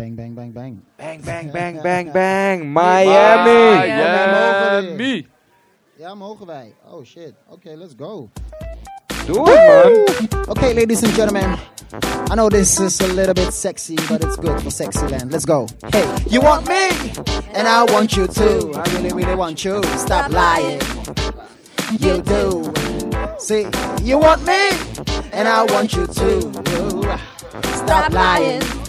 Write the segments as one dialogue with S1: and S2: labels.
S1: Bang, bang, bang, bang.
S2: Bang, bang, bang, bang, bang. Miami.
S3: Miami.
S1: Ja, mogen wij. Oh shit. Okay, let's go.
S2: Doe het, man.
S1: Okay, ladies and gentlemen. I know this is a little bit sexy, but it's good for sexy land. Let's go. Hey, you want me? And I want you too. I really, really want you. Stop lying. You do. See, you want me? And I want you too. Stop lying.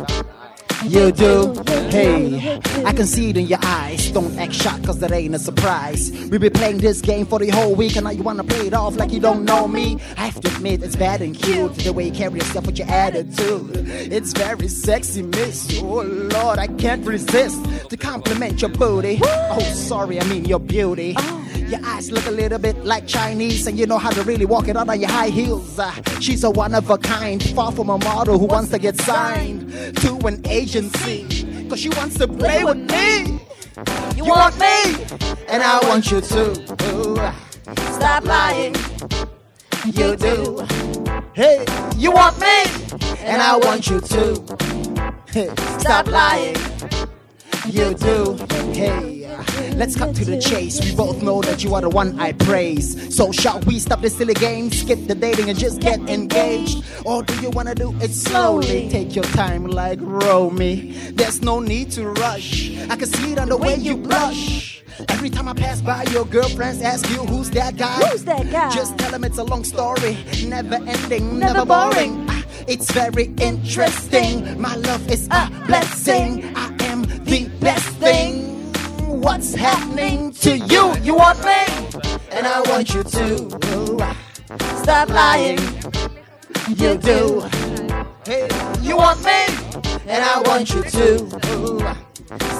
S1: You do. Hey, I can see it in your eyes. Don't act shocked, cause that ain't a surprise. We be playing this game for the whole week, and now you wanna play it off like you don't know me. I have to admit, it's bad and cute. The way you carry yourself with your attitude. It's very sexy, miss. Oh Lord, I can't resist to compliment your booty. Oh, sorry, I mean your beauty. Your eyes look a little bit like Chinese, and you know how to really walk it out on your high heels. Uh, she's a one of a kind, far from a model who wants to get signed to an agency. Cause she wants to play with me. You want me, and I want you to. Ooh, Stop lying. You do. Hey, you want me, and I want you to. Stop lying. You do. Hey, let's cut to the chase. We both know that you are the one I praise. So shall we stop this silly game, skip the dating and just get engaged? Or do you wanna do it slowly? Take your time like Romy. There's no need to rush. I can see it on the way you blush. Every time I pass by, your girlfriends ask you who's that guy.
S4: Who's that guy?
S1: Just tell them it's a long story, never ending, never, boring. Ah, It's very interesting. My love is a blessing. I am the best thing. What's happening to you? You want me, and I want you to. Stop lying. You do. Hey, you want me, and I want you to.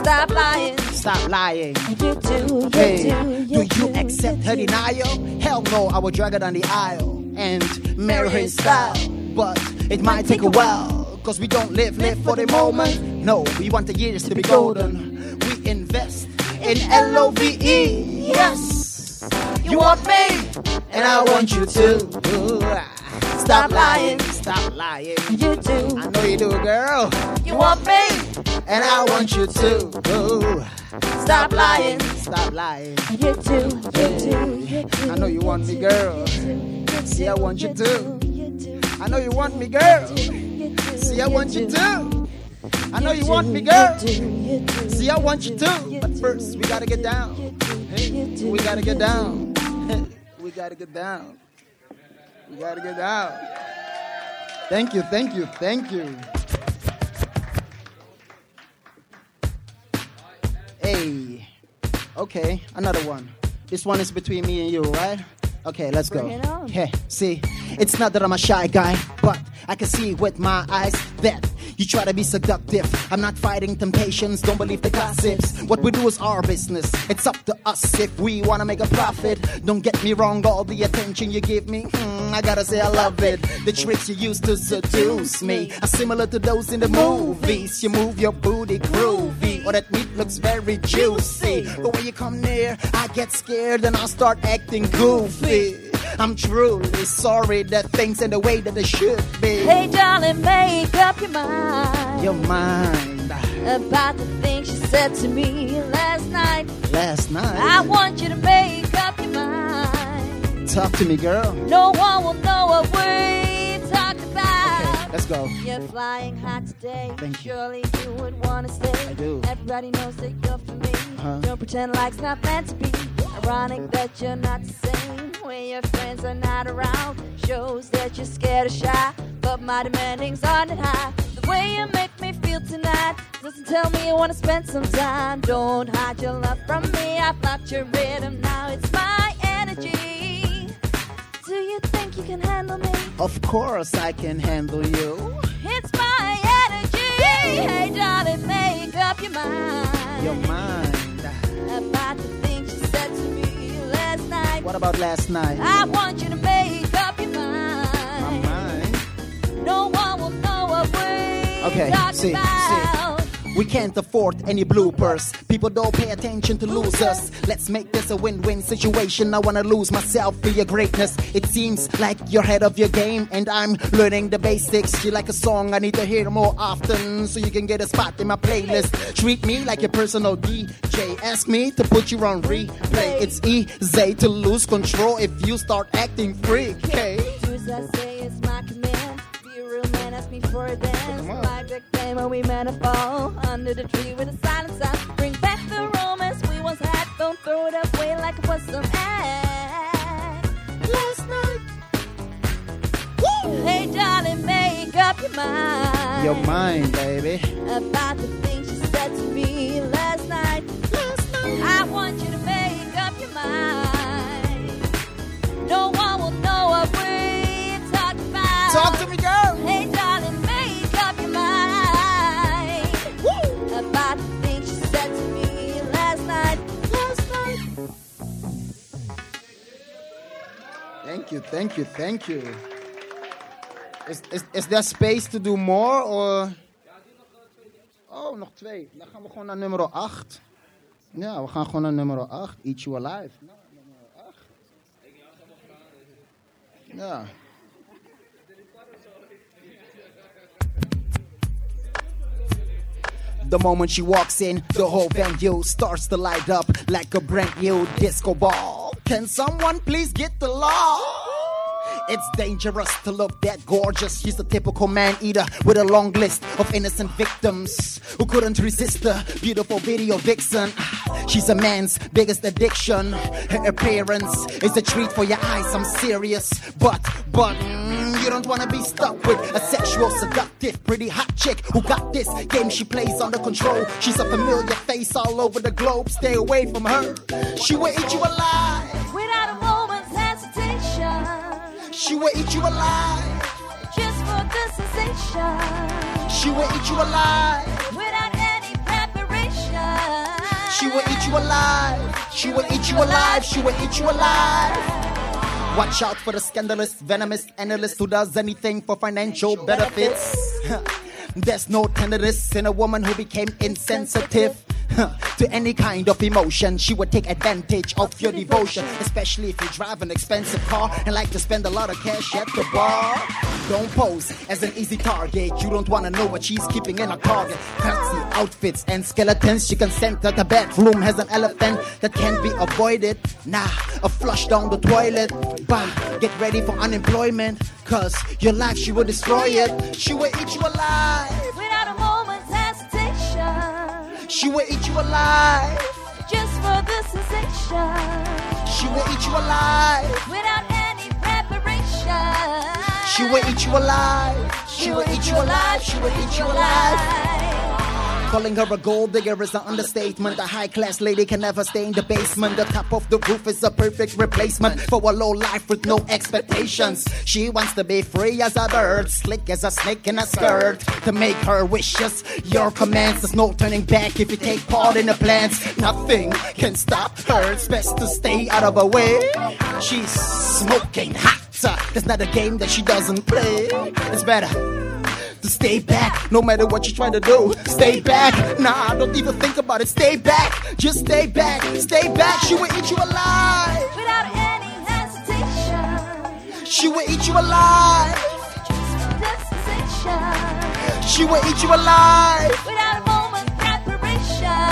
S4: Stop lying.
S1: Stop lying.
S4: You do, you
S1: Hey,
S4: do,
S1: do
S4: you
S1: you accept her denial? Hell no, I will drag her down the aisle and marry her in style. But it might take a while, cause we don't live, live for the moment. No, we want the years to be golden. We invest in L O V E. Yes, you want me, and I want you to. Stop lying, stop lying.
S4: You do.
S1: I know you do, girl.
S4: You want me?
S1: And I want you to. Stop lying, stop lying.
S4: You do, you do, you do.
S1: I know you want me, girl. See, I want you to. I know you want me, girl. See, I want you to. I know you want me, girl. See, I want you too. But first, we gotta get down. Hey, we gotta get down. we gotta get down. We gotta get down. Thank you, thank you, thank you. Hey. Okay, another one. This one is between me and you, right? Okay, let's go.
S4: Bring it on.
S1: Hey, see, it's not that I'm a shy guy, but I can see with my eyes you try to be seductive. I'm not fighting temptations, don't believe the gossips. What we do is our business. It's up to us if we wanna make a profit. Don't get me wrong, all the attention you give me, hmm, I gotta say I love it. The tricks you use to seduce me are similar to those in the movies. You move your booty groovy, or that meat looks very juicy. But when you come near, I get scared and I start acting goofy. I'm truly sorry that things ain't the way that they should be.
S4: Hey, darling, make up your mind
S1: Your mind
S4: about the things you said to me last night.
S1: last night.
S4: I want you to make up your mind.
S1: Talk to me, girl.
S4: No one will know what we talked about.
S1: Let's go.
S4: You're flying high today.
S1: Thank you.
S4: Surely you would want to stay.
S1: I do.
S4: Everybody knows that you're for me.
S1: Uh-huh.
S4: Don't pretend like it's not meant to be. Ironic that you're not the same when your friends are not around. Shows that you're scared or shy, but my demanding's on it high. The way you make me feel tonight doesn't tell me you wanna spend some time. Don't hide your love from me. I've locked your rhythm now. It's my energy. Do you think you can handle me?
S1: Of course, I can handle you.
S4: It's my energy. Hey, darling, make up your mind
S1: Your mind.
S4: About last night? I want you to make up your mind.
S1: My
S4: mind. No one will know what we
S1: Okay, see, see. We can't afford any bloopers. People don't pay attention to losers. Let's make this a win-win situation. I wanna lose myself for your greatness. It seems like you're ahead of your game, and I'm learning the basics. You like a song, I need to hear more often, so you can get a spot in my playlist. Treat me like your personal DJ. Ask me to put you on replay. It's easy to lose control if you start acting freaky.
S4: Do real me for a dance.
S1: on.
S4: Like a game, and we meant to fall under the tree with a silent sound. Bring back the romance we once had. Don't throw it away like it was some ass. Last night. Hey, darling, make up your mind.
S1: Your mind, baby.
S4: about the things you said to me last night. Last night. I want you to make up your mind. No
S1: Thank you, thank you, thank you. Is, is, is there space to do more? Or... Oh, nog twee. Dan gaan we gewoon naar nummer 8. Ja, we gaan gewoon naar nummer 8. Eat You Alive. Nou, nummer 8. Ja. The moment she walks in, the whole venue starts to light up like a brand new disco ball. Can someone please get the law? It's dangerous to look that gorgeous. She's a typical man eater with a long list of innocent victims who couldn't resist the beautiful video vixen. She's a man's biggest addiction. Her appearance is a treat for your eyes. I'm serious, but but mm, you don't wanna be stuck with a sexual, seductive, pretty hot chick who got this game she plays under control. She's a familiar face all over the globe. Stay away from her. She will eat you alive. Will eat you alive.
S4: Just for the sensation.
S1: She will eat you alive.
S4: Without any preparation.
S1: She will eat you alive. She will eat you alive. She will eat you alive. Watch out for the scandalous, venomous analyst who does anything for financial benefits. There's no tenderness in a woman who became insensitive to any kind of emotion. She would take advantage of your devotion, especially if you drive an expensive car and like to spend a lot of cash at the bar. Don't pose as an easy target. You don't wanna know what she's keeping in her target. Fancy outfits and skeletons. She can send that the bedroom has an elephant that can't be avoided. Nah, a flush down the toilet. Bam, get ready for unemployment. Cause your life, she will destroy it. She will eat you alive. She will eat you alive.
S4: Just for the sensation.
S1: She will eat you alive.
S4: Without any preparation.
S1: She will eat you alive. She will eat you alive. She will eat you alive. Calling her a gold digger is an understatement. A high class lady can never stay in the basement. The top of the roof is a perfect replacement for a low life with no expectations. She wants to be free as a bird, slick as a snake in a skirt. To make her wishes your commands. There's no turning back if you take part in the plans. Nothing can stop her. It's best to stay out of her way. She's smoking hot. That's not a game that she doesn't play. It's better to stay back, no matter what you're trying to do. Stay back, nah, don't even think about it. Stay back, just stay back, stay back. She will eat you alive.
S4: Without any hesitation.
S1: She will eat you alive.
S4: Just for the.
S1: She will eat you alive.
S4: Without a moment's preparation.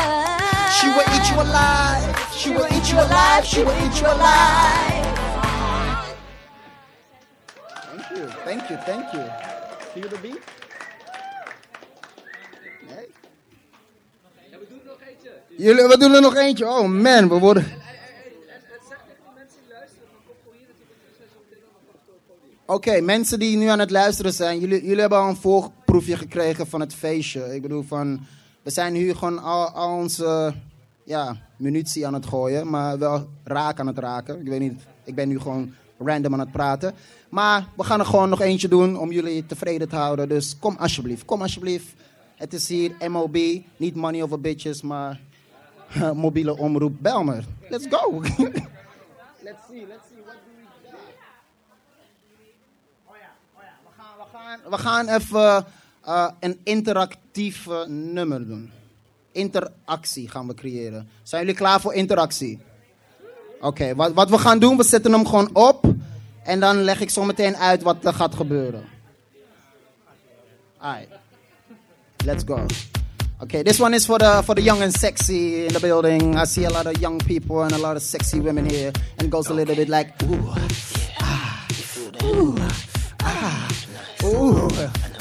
S1: She will eat you alive. She will eat you alive. She will eat you alive. Thank you, thank you, thank you. Feel the beat? Jullie, we doen er nog eentje. Oh man, we worden. Oké, mensen die nu aan het luisteren zijn, jullie, jullie hebben al een voorproefje gekregen van het feestje. Ik bedoel, van, we zijn hier gewoon al, al onze ja, munitie aan het gooien, maar wel raak aan het raken. Ik weet niet, ik ben nu gewoon random aan het praten. Maar we gaan er gewoon nog eentje doen om jullie tevreden te houden. Dus kom alsjeblieft, kom alsjeblieft. Het is hier MOB, niet Money Over Bitches, maar mobiele omroep Belmer. Let's go. let's see, let's see, what do we got? Oh ja, oh ja, we gaan, we gaan, we gaan even eh, een interactief eh, nummer doen. interactie gaan we creëren. Zijn jullie klaar voor interactie? Oké, wat, wat we gaan doen, we zetten hem gewoon op. En dan leg ik zo meteen uit wat er gaat gebeuren. Alright. Let's go. Okay, this one is for the for the young and sexy in the building. I see a lot of young people and a lot of sexy women here, and it goes a little bit like ooh, ah, ooh, ah, ooh,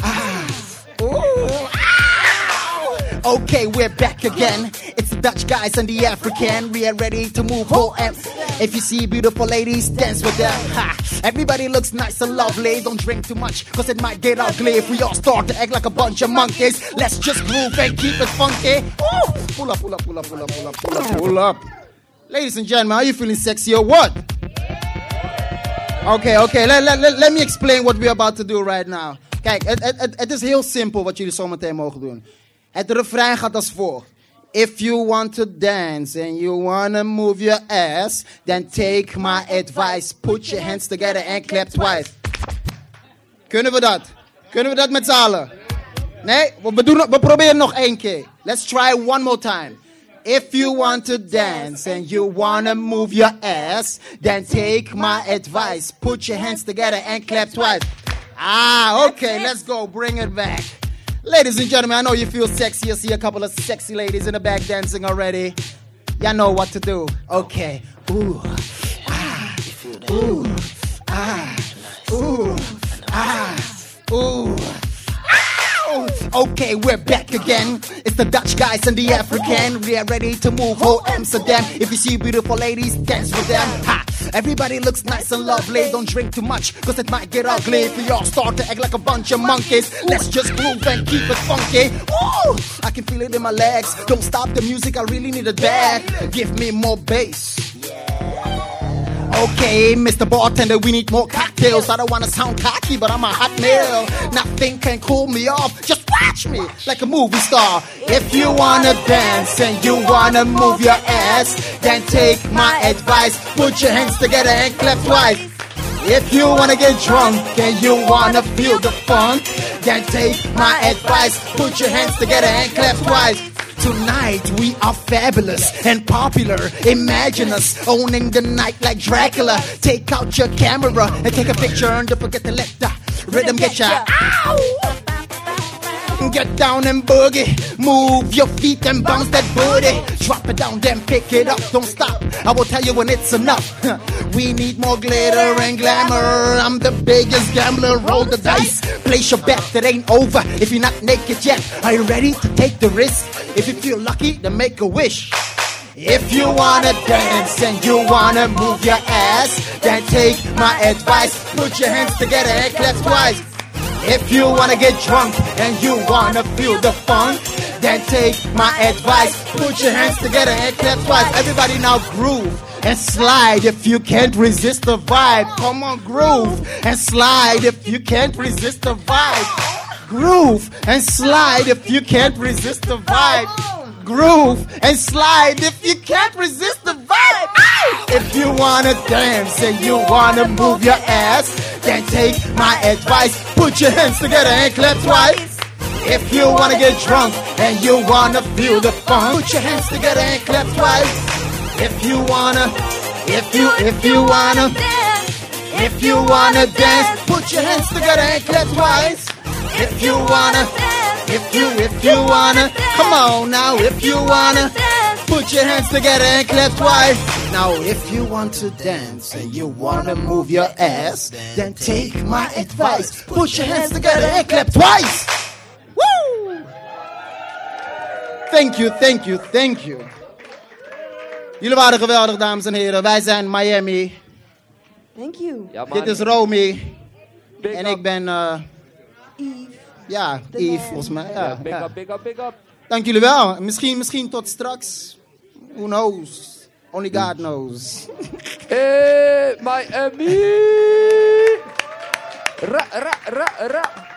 S1: ah, ooh. ah. Okay, we're back again. It's the Dutch guys and the African. We are ready to move whole if you see beautiful ladies, dance with them. Ha. Everybody looks nice and lovely. Don't drink too much, cause it might get ugly if we all start to act like a bunch of monkeys. Let's just groove and keep it funky. Ooh. Pull up, pull up, pull up, pull up, pull up, pull up, pull up. Ladies and gentlemen, are you feeling sexy or what? Okay, okay, let, let, let, let me explain what we're about to do right now. Kijk, het, het, het, het is heel simpel wat jullie zometeen mogen doen. Het refrein gaat als volgt. If you want to dance and you want to move your ass, then take my advice. Put your hands together and clap twice. Kunnen we dat? Kunnen we dat met z'n allen? Nee? We, doen, we proberen nog één keer. Let's try one more time. If you want to dance and you want to move your ass, then take my advice. Put your hands together and clap twice. Ah, okay, let's go. Bring it back. Ladies and gentlemen, I know you feel sexy. I see a couple of sexy ladies in the back dancing already. Y'all know what to do. Okay. Ooh. Ah. Ooh. Ah. Ooh. Ah. Ooh. Okay, we're back again. It's the Dutch guys and the African. We are ready to move whole Amsterdam. If you see beautiful ladies, dance with them. Ha! Everybody looks nice and lovely. Don't drink too much, cause it might get ugly. If we all start to act like a bunch of monkeys, let's just groove and keep it funky. Woo! I can feel it in my legs. Don't stop the music, I really need it bad. Give me more bass. Okay, Mr. Bartender, we need more cocktails. I don't wanna sound cocky, but I'm a hot nail. Nothing can cool me off. Just watch me like a movie star. If you wanna dance and you wanna move your ass, then take my advice. Put your hands together and clap twice. If you wanna get drunk and you wanna feel the funk, then take my advice. Put your hands together and clap twice. Tonight we are fabulous and popular. Imagine us owning the night like Dracula. Take out your camera and take a picture and don't forget to let the rhythm get ya. Ow! Get down and boogie. Move your feet and bounce that booty. Drop it down, then pick it up. Don't stop. I will tell you when it's enough. we need more glitter and glamour. I'm the biggest gambler. Roll the dice. Place your bet. It ain't over if you're not naked yet. Are you ready to take the risk? If you feel lucky, then make a wish. If you wanna dance and you wanna move your ass, then take my advice. Put your hands together and clap twice. If you wanna get drunk and you wanna feel the funk, then take my advice. Put your hands together and clap twice. Everybody now groove and slide if you can't resist the vibe. Come on, groove and slide if you can't resist the vibe. Groove and slide if you can't resist the vibe. Groove and slide if you can't resist the vibe. If you wanna dance and you wanna move your ass, then take my advice. Put your hands together and clap twice. If you wanna get drunk and you wanna feel the fun, put your hands together and clap twice. If you wanna, if you, if you wanna, if you wanna dance, put your hands together and clap twice. If you wanna, if you, if you wanna, come on now, if you wanna, put your hands together and clap twice. Now, if you want to dance and you wanna move your ass, then take my advice. Put your hands together and clap twice. Woo! Thank you, thank you, thank you. Jullie waren geweldig, dames en heren. Wij zijn Miami.
S4: Thank you.
S2: Ja, man.
S1: Dit is Romy.
S2: Big
S1: En
S2: up.
S1: ik ben, eh,
S4: Eve.
S1: Ja, volgens mij.
S2: Ja, big up, big up, big up.
S1: Dank jullie wel. Misschien, misschien tot straks. Who knows? Only God knows.
S2: Hey, Miami! Ra, ra, ra, ra.